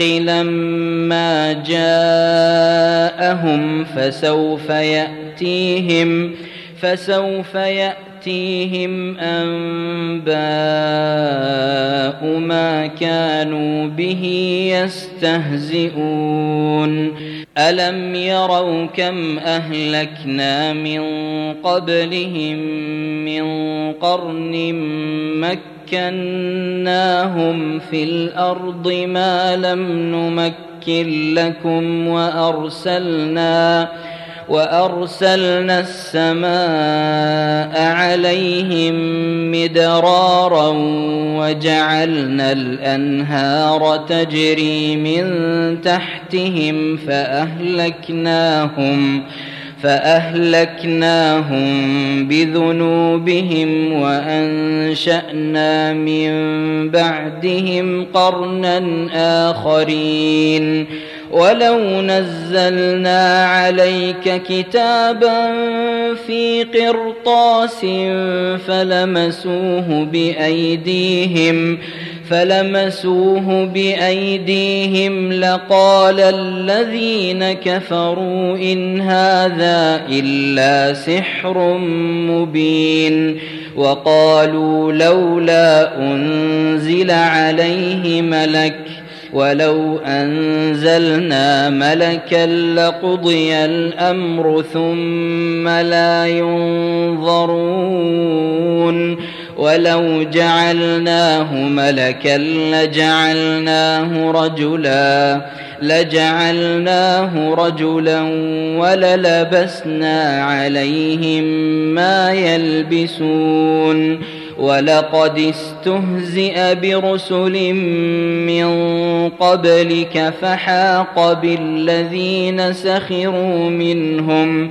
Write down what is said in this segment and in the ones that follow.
لما جاءهم فسوف يأتيهم فسوف يأتيهم أنباء ما كانوا به يستهزئون ألم يروا كم أهلكنا من قبلهم من قرن مكة مكناهم في الأرض ما لم نمكن لكم وأرسلنا وأرسلنا السماء عليهم مدرارا وجعلنا الأنهار تجري من تحتهم فأهلكناهم فأهلكناهم بذنوبهم وأنشأنا من بعدهم قرنا آخرين. ولو نزلنا عليك كتابا في قرطاس فلمسوه بأيديهم فلمسوه بايديهم لقال الذين كفروا ان هذا الا سحر مبين وقالوا لولا انزل عليه ملك ولو انزلنا ملكا لقضي الامر ثم لا ينظرون ولو جعلناه ملكا لجعلناه رجلا لجعلناه رجلا وللبسنا عليهم ما يلبسون. ولقد استهزئ برسل من قبلك فحاق بالذين سخروا منهم.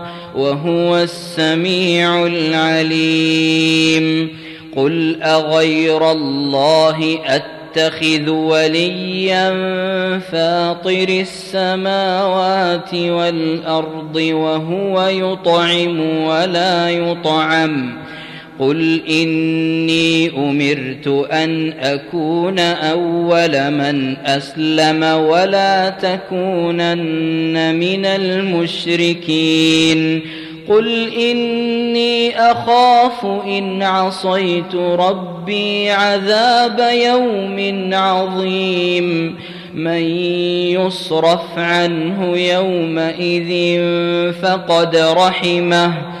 وهو السميع العليم. قل أغير الله أتخذ وليا فاطر السماوات والأرض وهو يطعم ولا يطعم. قل اني امرت ان اكون اول من اسلم ولا تكونن من المشركين قل اني اخاف ان عصيت ربي عذاب يوم عظيم من يصرف عنه يومئذ فقد رحمه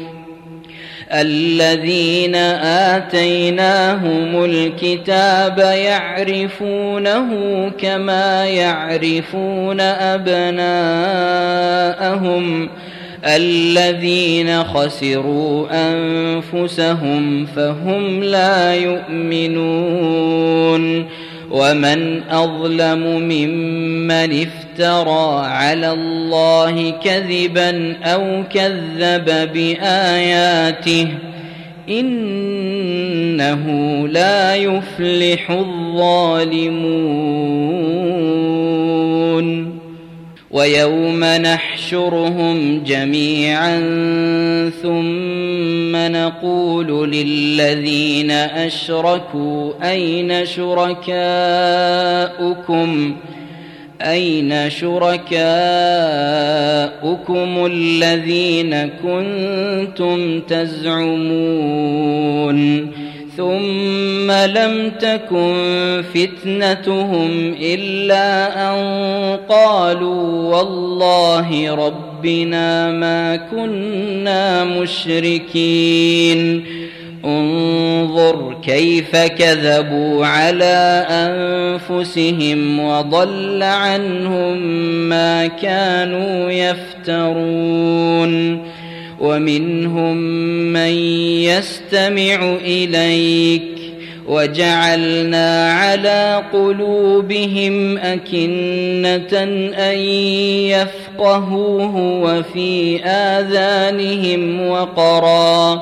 الذين آتيناهم الكتاب يعرفونه كما يعرفون أبناءهم الذين خسروا أنفسهم فهم لا يؤمنون ومن أظلم ممن افترى على الله كذبا أو كذب بآياته إنه لا يفلح الظالمون ويوم نحشرهم جميعا ثم نقول للذين اشركوا اين شركاؤكم أين شركاؤكم الذين كنتم تزعمون؟ ثم لم تكن فتنتهم إلا أن قالوا والله ربنا ما كنا مشركين. انظر كيف كذبوا على أنفسهم وضل عنهم ما كانوا يفترون. ومنهم من يستمع إليك. وجعلنا على قلوبهم أكنة أن يفقهوه وفي آذانهم وقرا.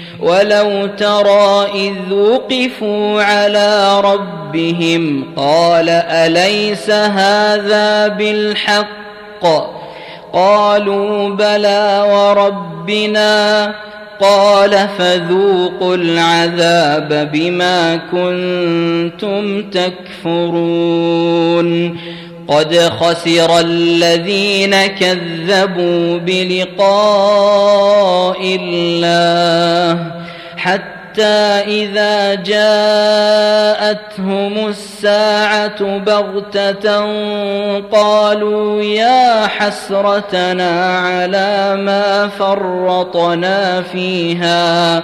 ولو ترى إذ وقفوا على ربهم قال أليس هذا بالحق؟ قالوا بلى وربنا. قال فذوقوا العذاب بما كنتم تكفرون. قد خسر الذين كذبوا بلقاء الله حتى إذا جاءتهم الساعة بغتة قالوا يا حسرتنا على ما فرطنا فيها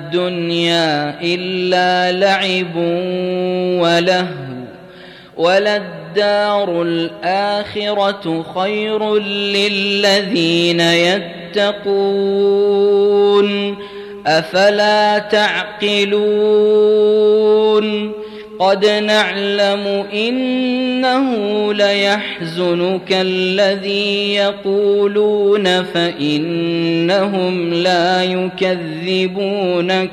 إلا لعب ولهو وللدار الآخرة خير للذين يتقون أفلا تعقلون؟ قد نعلم إنه ليحزنك الذي يقولون فإنهم لا يكذبونك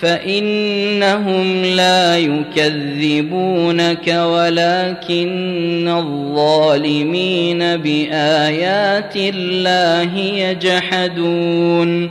فإنهم لا يكذبونك ولكن الظالمين بآيات الله يجحدون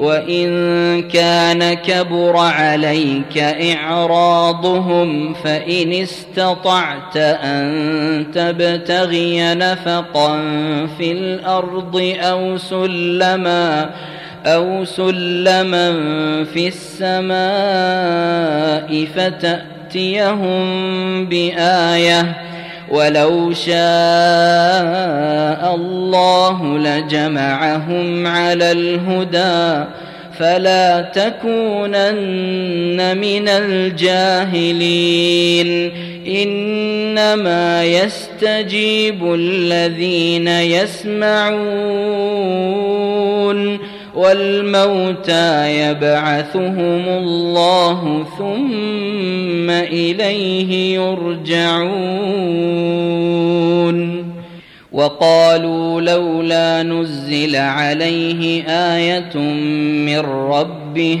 وإن كان كبر عليك إعراضهم فإن استطعت أن تبتغي نفقا في الأرض أو سلما أو سلما في السماء فتأتيهم بآية ولو شاء الله لجمعهم على الهدى فلا تكونن من الجاهلين. إنما يستجيب الذين يسمعون. والموتى يبعثهم الله ثم إليه يرجعون. وقالوا لولا نزل عليه آية من ربه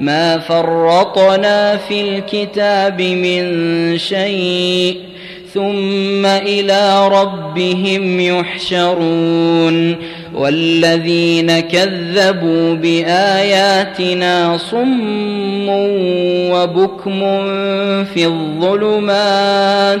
ما فرطنا في الكتاب من شيء ثم إلى ربهم يحشرون والذين كذبوا بآياتنا صم وبكم في الظلمات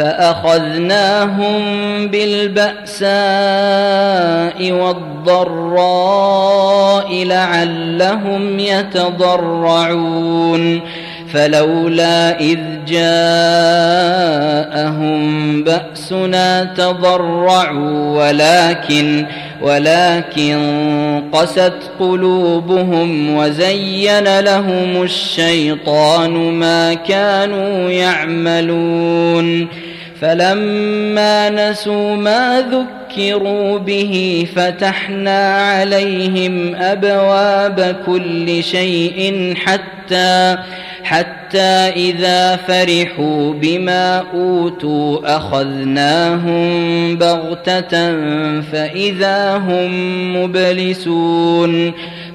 فأخذناهم بالبأساء والضراء لعلهم يتضرعون. فلولا إذ جاءهم بأسنا تضرعوا ولكن ولكن قست قلوبهم وزين لهم الشيطان ما كانوا يعملون. فلما نسوا ما ذكروا به فتحنا عليهم أبواب كل شيء حتى حتى إذا فرحوا بما أوتوا أخذناهم بغتة فإذا هم مبلسون.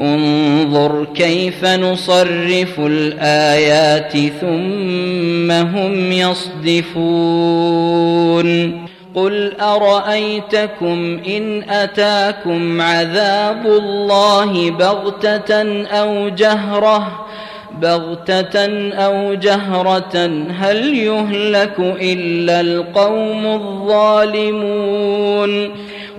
انظر كيف نصرف الآيات ثم هم يصدفون. قل أرأيتكم إن أتاكم عذاب الله بغتة أو جهرة؟ بغتة أو جهرة هل يهلك إلا القوم الظالمون؟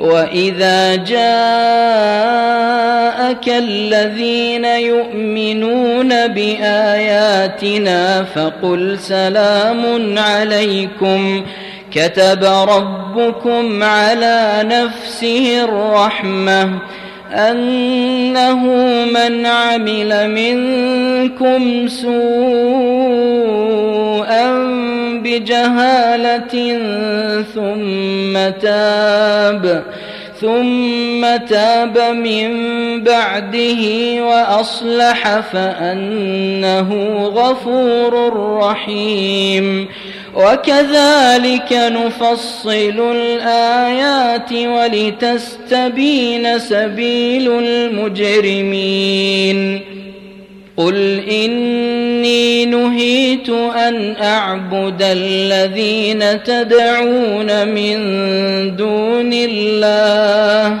واذا جاءك الذين يؤمنون باياتنا فقل سلام عليكم كتب ربكم على نفسه الرحمه أنه من عمل منكم سوءا بجهالة ثم تاب ثم تاب من بعده وأصلح فأنه غفور رحيم. وكذلك نفصل الآيات ولتستبين سبيل المجرمين. قل إني نهيت أن أعبد الذين تدعون من دون الله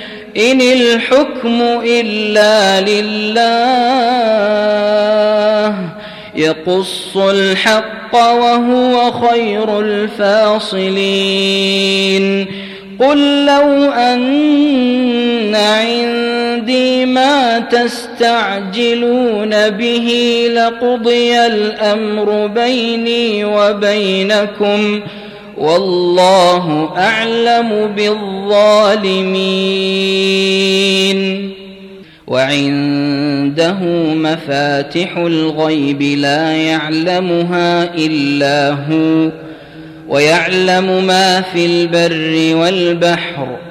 إن الحكم إلا لله يقص الحق وهو خير الفاصلين. قل لو أن عندي ما تستعجلون به لقضي الأمر بيني وبينكم. والله أعلم بالظالمين. وعنده مفاتح الغيب لا يعلمها إلا هو ويعلم ما في البر والبحر.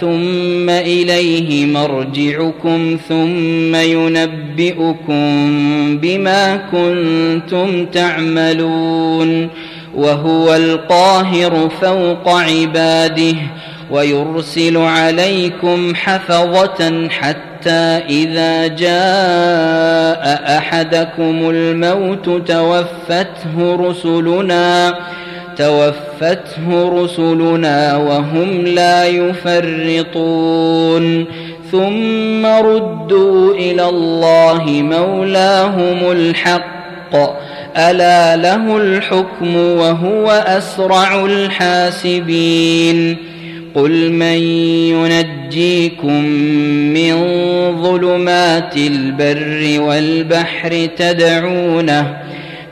ثم إليه مرجعكم ثم ينبئكم بما كنتم تعملون وهو القاهر فوق عباده ويرسل عليكم حفظة حتى إذا جاء أحدكم الموت توفته رسلنا توفته رسلنا وهم لا يفرطون. ثم ردوا إلى الله مولاهم الحق. ألا له الحكم وهو أسرع الحاسبين. قل من ينجيكم من ظلمات البر والبحر تدعونه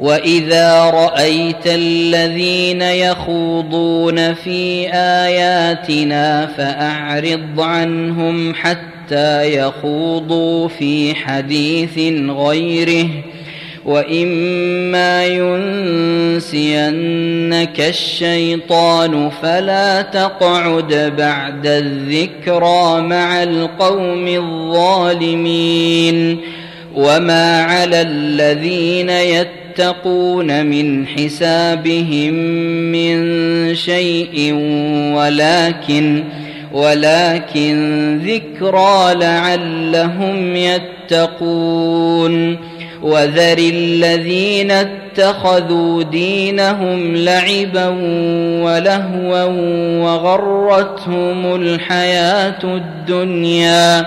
واذا رايت الذين يخوضون في اياتنا فاعرض عنهم حتى يخوضوا في حديث غيره واما ينسينك الشيطان فلا تقعد بعد الذكرى مع القوم الظالمين وما على الذين يتقون يتقون من حسابهم من شيء ولكن ولكن ذكرى لعلهم يتقون وذر الذين اتخذوا دينهم لعبا ولهوا وغرتهم الحياة الدنيا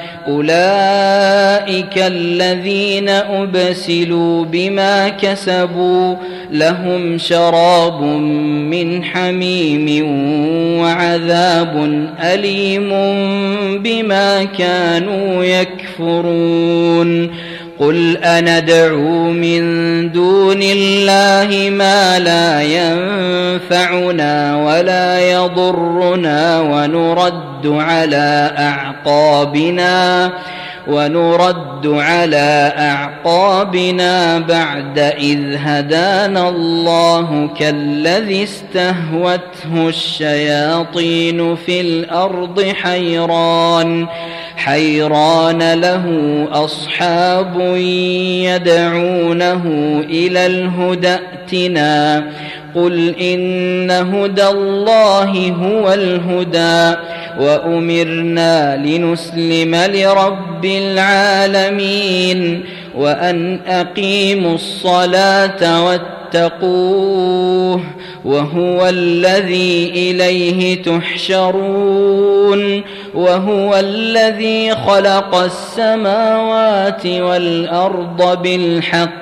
أولئك الذين أبسلوا بما كسبوا لهم شراب من حميم وعذاب أليم بما كانوا يكفرون قل أندعو من دون الله ما لا ينفعنا ولا يضرنا ونرد على أعقابنا ونرد على أعقابنا بعد إذ هدانا الله كالذي استهوته الشياطين في الأرض حيران حيران له أصحاب يدعونه إلى الهدى ائتنا قل إن هدى الله هو الهدى وأمرنا لنسلم لرب العالمين وأن أقيموا الصلاة واتقوه وهو الذي إليه تحشرون وهو الذي خلق السماوات والأرض بالحق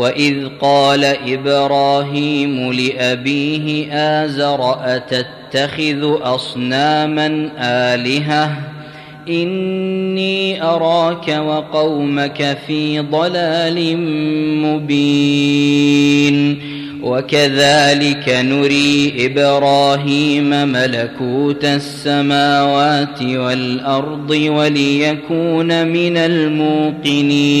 واذ قال إبراهيم لابيه ازر اتتخذ اصناما الهه اني اراك وقومك في ضلال مبين وكذلك نري إبراهيم ملكوت السماوات والارض وليكون من الموقنين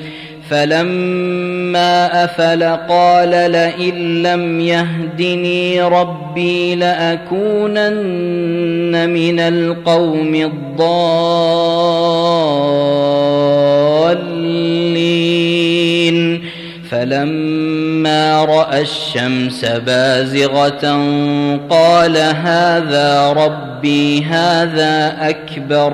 فلما أفل قال لئن لم يهدني ربي لأكونن من القوم الضالين. فلما رأى الشمس بازغة قال هذا ربي هذا أكبر.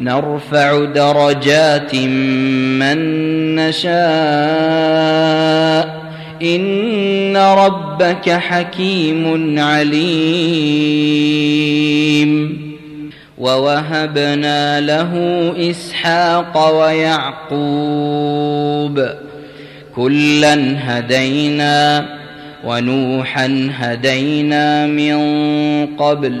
نرفع درجات من نشاء. إن ربك حكيم عليم. ووهبنا له إسحاق ويعقوب. كلا هدينا ونوحا هدينا من قبل.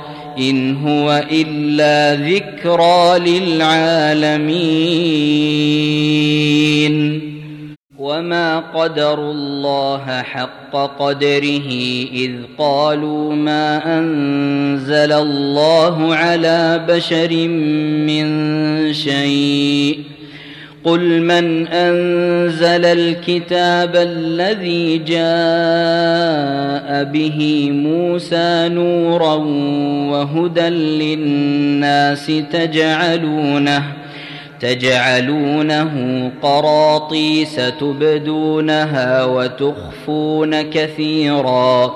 إن هو إلا ذكرى للعالمين. وما قدروا الله حق قدره إذ قالوا ما أنزل الله على بشر من شيء. قل من انزل الكتاب الذي جاء به موسى نورا وهدى للناس تجعلونه تجعلونه قراطيس تبدونها وتخفون كثيرا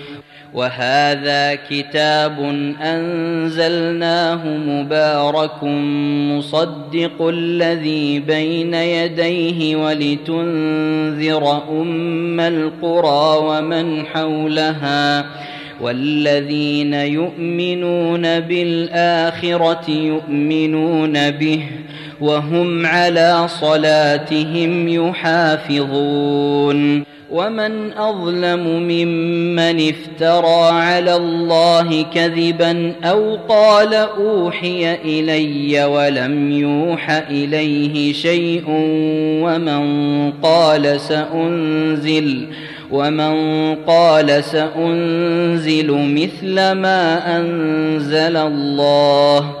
وهذا كتاب أنزلناه مبارك مصدق الذي بين يديه ولتنذر أم القرى ومن حولها والذين يؤمنون بالآخرة يؤمنون به وهم على صلاتهم يحافظون. ومن أظلم ممن افترى على الله كذبا أو قال أوحي إلي ولم يوح إليه شيء ومن قال سأنزل ومن قال سأنزل مثل ما أنزل الله.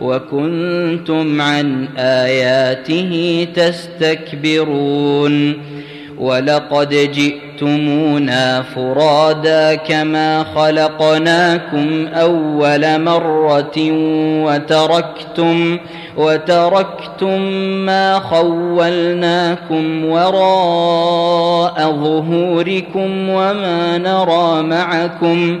وكنتم عن آياته تستكبرون ولقد جئتمونا فرادا كما خلقناكم أول مرة وتركتم وتركتم ما خولناكم وراء ظهوركم وما نرى معكم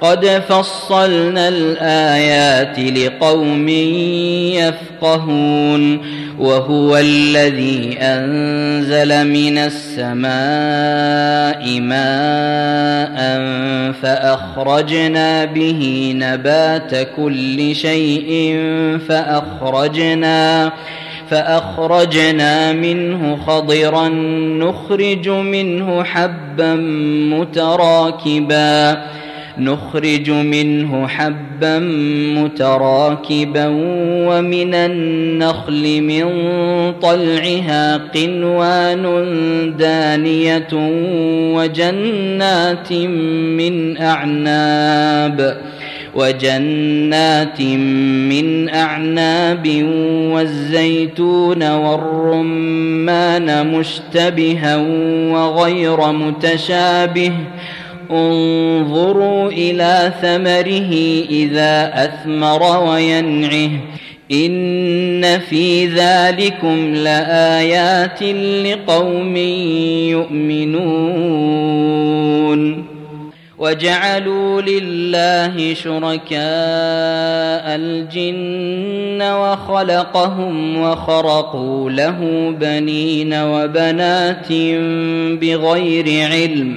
قد فصلنا الآيات لقوم يفقهون وهو الذي أنزل من السماء ماء فأخرجنا به نبات كل شيء فأخرجنا فأخرجنا منه خضرا نخرج منه حبا متراكبا نخرج منه حبا متراكبا ومن النخل من طلعها قنوان دانية وجنات من أعناب وجنات من أعناب والزيتون والرمان مشتبها وغير متشابه انظروا إلى ثمره إذا أثمر وينعه. إن في ذلكم لآيات لقوم يؤمنون. وجعلوا لله شركاء الجن وخلقهم وخرقوا له بنين وبنات بغير علم.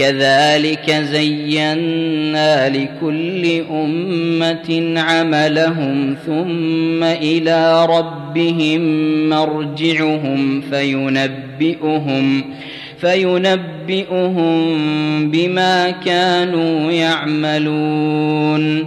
كذلك زينا لكل أمة عملهم ثم إلى ربهم مرجعهم فينبئهم فينبئهم بما كانوا يعملون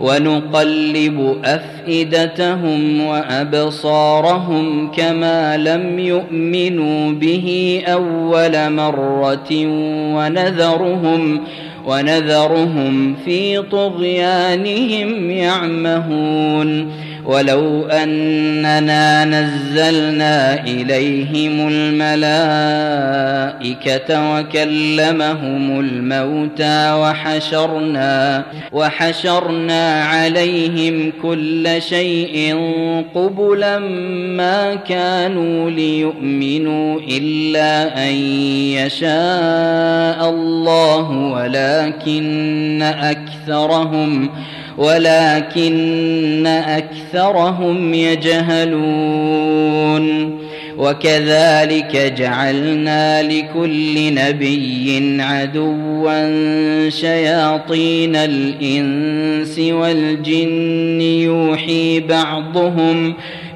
ونقلب أفئدتهم وأبصارهم كما لم يؤمنوا به أول مرة ونذرهم ونذرهم في طغيانهم يعمهون. ولو أننا نزلنا إليهم الملائكة وكلمهم الموتى وحشرنا وحشرنا عليهم كل شيء قبلا ما كانوا ليؤمنوا إلا أن يشاء الله ولكن أكثرهم ولكن أكثرهم يجهلون. وكذلك جعلنا لكل نبي عدوا شياطين الإنس والجن يوحي بعضهم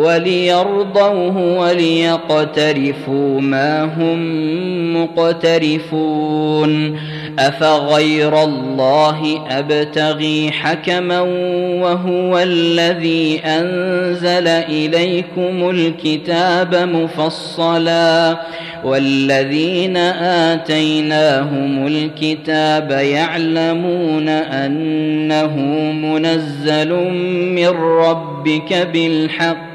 وليرضوه وليقترفوا ما هم مقترفون. أفغير الله أبتغي حكما وهو الذي أنزل إليكم الكتاب مفصلا. والذين آتيناهم الكتاب يعلمون أنه منزل من ربك بالحق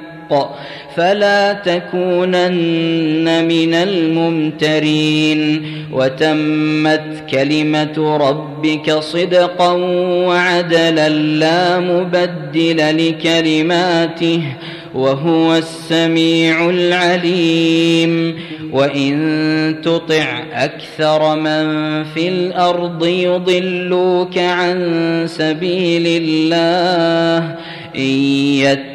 فلا تكونن من الممترين وتمت كلمة ربك صدقا وعدلا لا مبدل لكلماته وهو السميع العليم وإن تطع أكثر من في الأرض يضلوك عن سبيل الله إن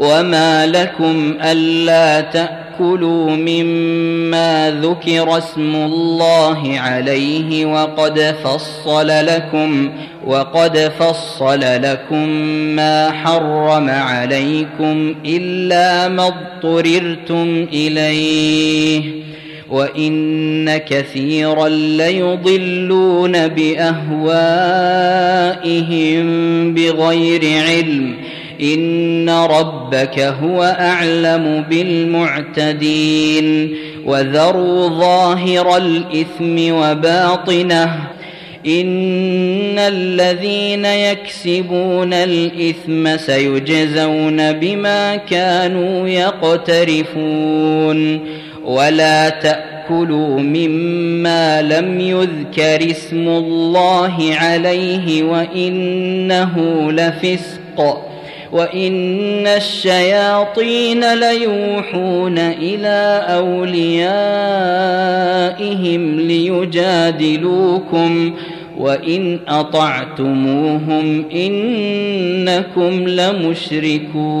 وما لكم الا تاكلوا مما ذكر اسم الله عليه وقد فصل لكم وقد فصل لكم ما حرم عليكم الا ما اضطررتم اليه وان كثيرا ليضلون باهوائهم بغير علم ان ربك هو اعلم بالمعتدين وذروا ظاهر الاثم وباطنه ان الذين يكسبون الاثم سيجزون بما كانوا يقترفون ولا تاكلوا مما لم يذكر اسم الله عليه وانه لفسق وان الشياطين ليوحون إلى اوليائهم ليجادلوكم وان اطعتموهم انكم لمشركون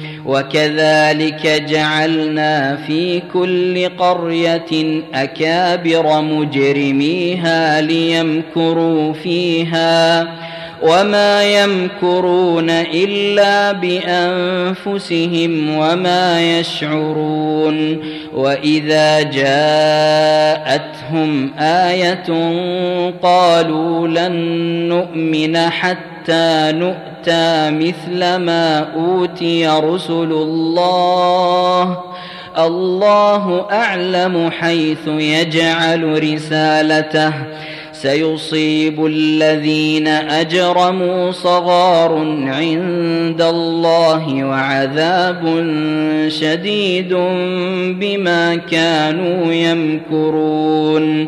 وكذلك جعلنا في كل قرية أكابر مجرميها ليمكروا فيها وما يمكرون إلا بأنفسهم وما يشعرون وإذا جاءتهم آية قالوا لن نؤمن حتى نؤتى مثل ما أوتي رسل الله. الله أعلم حيث يجعل رسالته. سيصيب الذين أجرموا صغار عند الله وعذاب شديد بما كانوا يمكرون.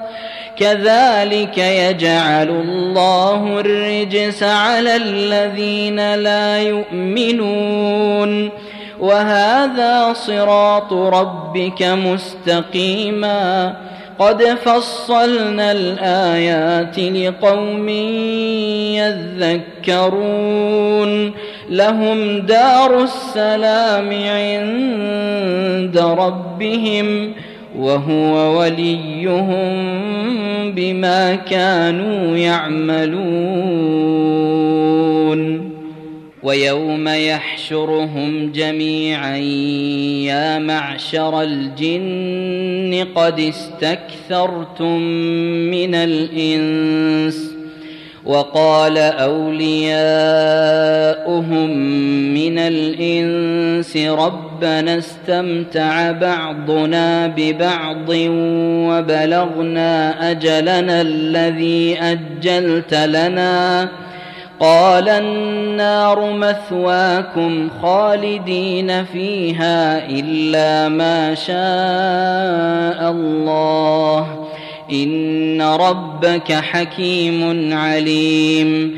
كذلك يجعل الله الرجس على الذين لا يؤمنون. وهذا صراط ربك مستقيما. قد فصلنا الآيات لقوم يذكرون. لهم دار السلام عند ربهم. وهو وليهم بما كانوا يعملون. ويوم يحشرهم جميعا يا معشر الجن قد استكثرتم من الإنس. وقال أولياؤهم من الإنس ربنا استمتع بعضنا ببعض وبلغنا أجلنا الذي أجلت لنا. قال النار مثواكم خالدين فيها إلا ما شاء الله. إن ربك حكيم عليم.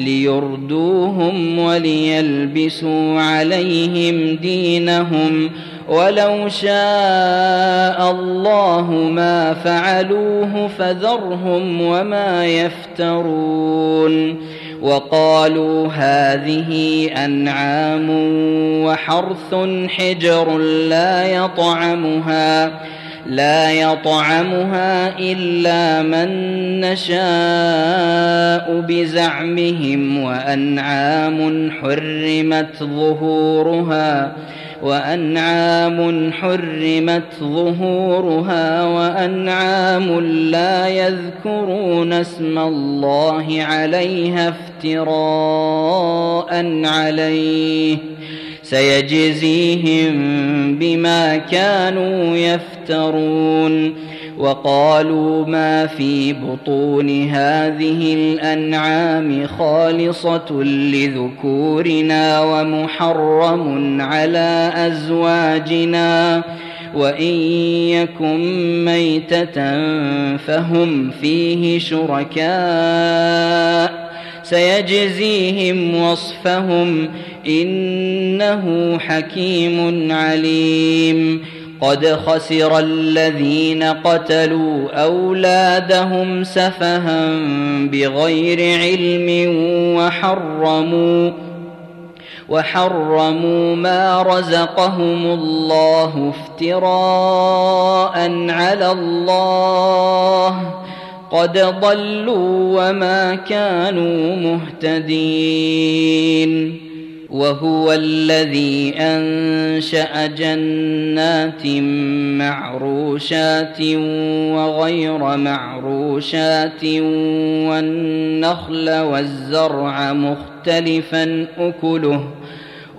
ليردوهم وليلبسوا عليهم دينهم ولو شاء الله ما فعلوه فذرهم وما يفترون وقالوا هذه أنعام وحرث حجر لا يطعمها لا يطعمها إلا من نشاء بزعمهم وأنعام حرمت ظهورها وأنعام حرمت ظهورها وأنعام لا يذكرون اسم الله عليها افتراء عليه سيجزيهم بما كانوا يفترون. وقالوا ما في بطون هذه الأنعام خالصة لذكورنا ومحرم على أزواجنا. وإن يكن ميتة فهم فيه شركاء سيجزيهم وصفهم إنه حكيم عليم. قد خسر الذين قتلوا أولادهم سفها بغير علم وحرموا وحرموا ما رزقهم الله افتراء على الله قد ضلوا وما كانوا مهتدين. وهو الذي أنشأ جنات معروشات وغير معروشات والنخل والزرع مختلفا أكله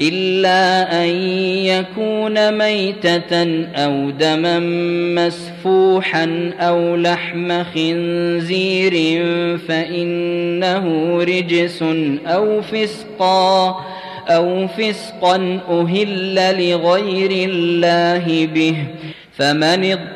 إلا أن يكون ميتة أو دما مسفوحا أو لحم خنزير فإنه رجس أو فسقا أو فسقا أهل لغير الله به. فمن اضطر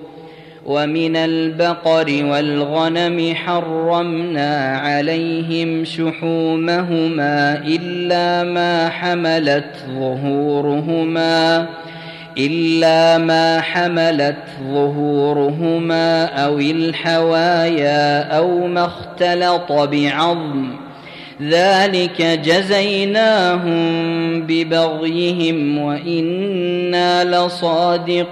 ومن البقر والغنم حرمنا عليهم شحومهما إلا ما حملت ظهورهما إلا ما حملت ظهورهما أو الحوايا أو ما اختلط بعظم ذلك جزيناهم ببغيهم وإنا لصادقون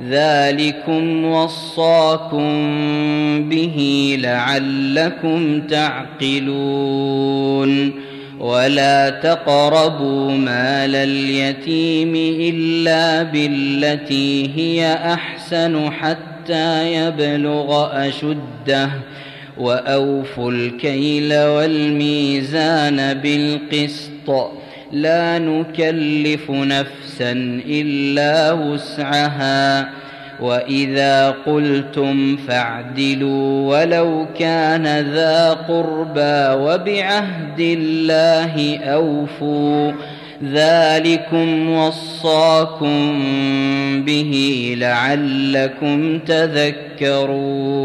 ذلكم وصاكم به لعلكم تعقلون ولا تقربوا مال اليتيم الا بالتي هي احسن حتى يبلغ اشده واوفوا الكيل والميزان بالقسط لا نكلف نفسا إلا وسعها. وإذا قلتم فاعدلوا ولو كان ذا قربى وبعهد الله أوفوا. ذلكم وصاكم به لعلكم تذكرون.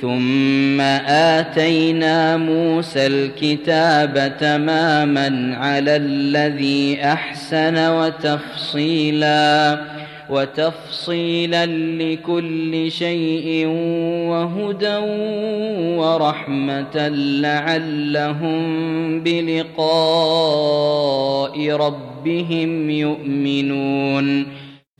ثم آتينا موسى الكتاب تماما على الذي أحسن وتفصيلا وتفصيلا لكل شيء وهدى ورحمة لعلهم بلقاء ربهم يؤمنون.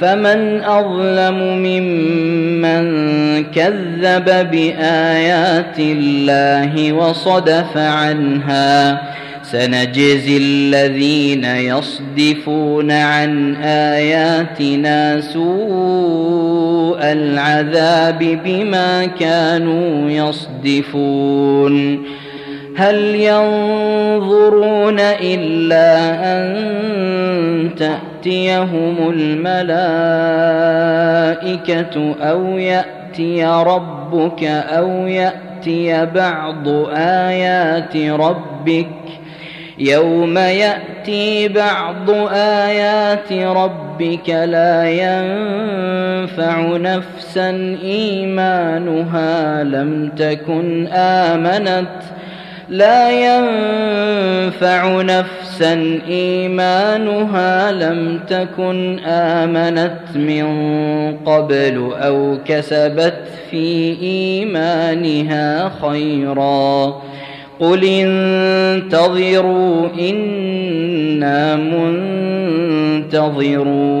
فمن أظلم ممن كذب بآيات الله وصدف عنها سنجزي الذين يصدفون عن آياتنا سوء العذاب بما كانوا يصدفون هل ينظرون إلا أن تاتيهم الملائكة أو يأتي ربك أو يأتي بعض آيات ربك يوم يأتي بعض آيات ربك لا ينفع نفسا إيمانها لم تكن آمنت لا ينفع نفسا إيمانها لم تكن آمنت من قبل أو كسبت في إيمانها خيرا. قل انتظروا إنا منتظرون.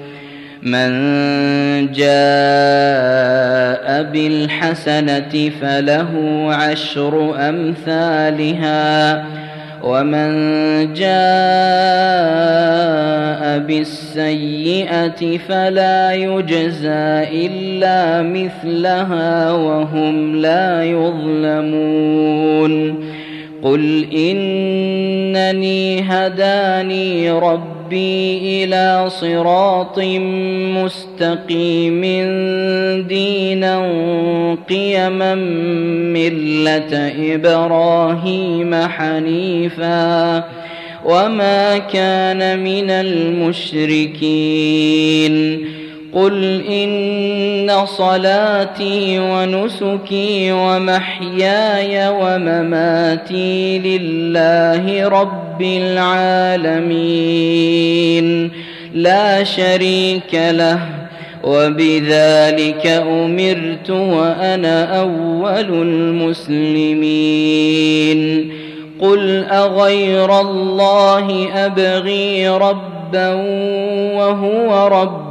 من جاء بالحسنة فله عشر أمثالها ومن جاء بالسيئة فلا يجزى إلا مثلها وهم لا يظلمون. قل إنني هداني ربي ربي إلى صراط مستقيم دينا قيما ملة إبراهيم حنيفا وما كان من المشركين قل إن صلاتي ونسكي ومحياي ومماتي لله رب العالمين لا شريك له وبذلك أمرت وأنا أول المسلمين قل أغير الله أبغي ربا وهو رب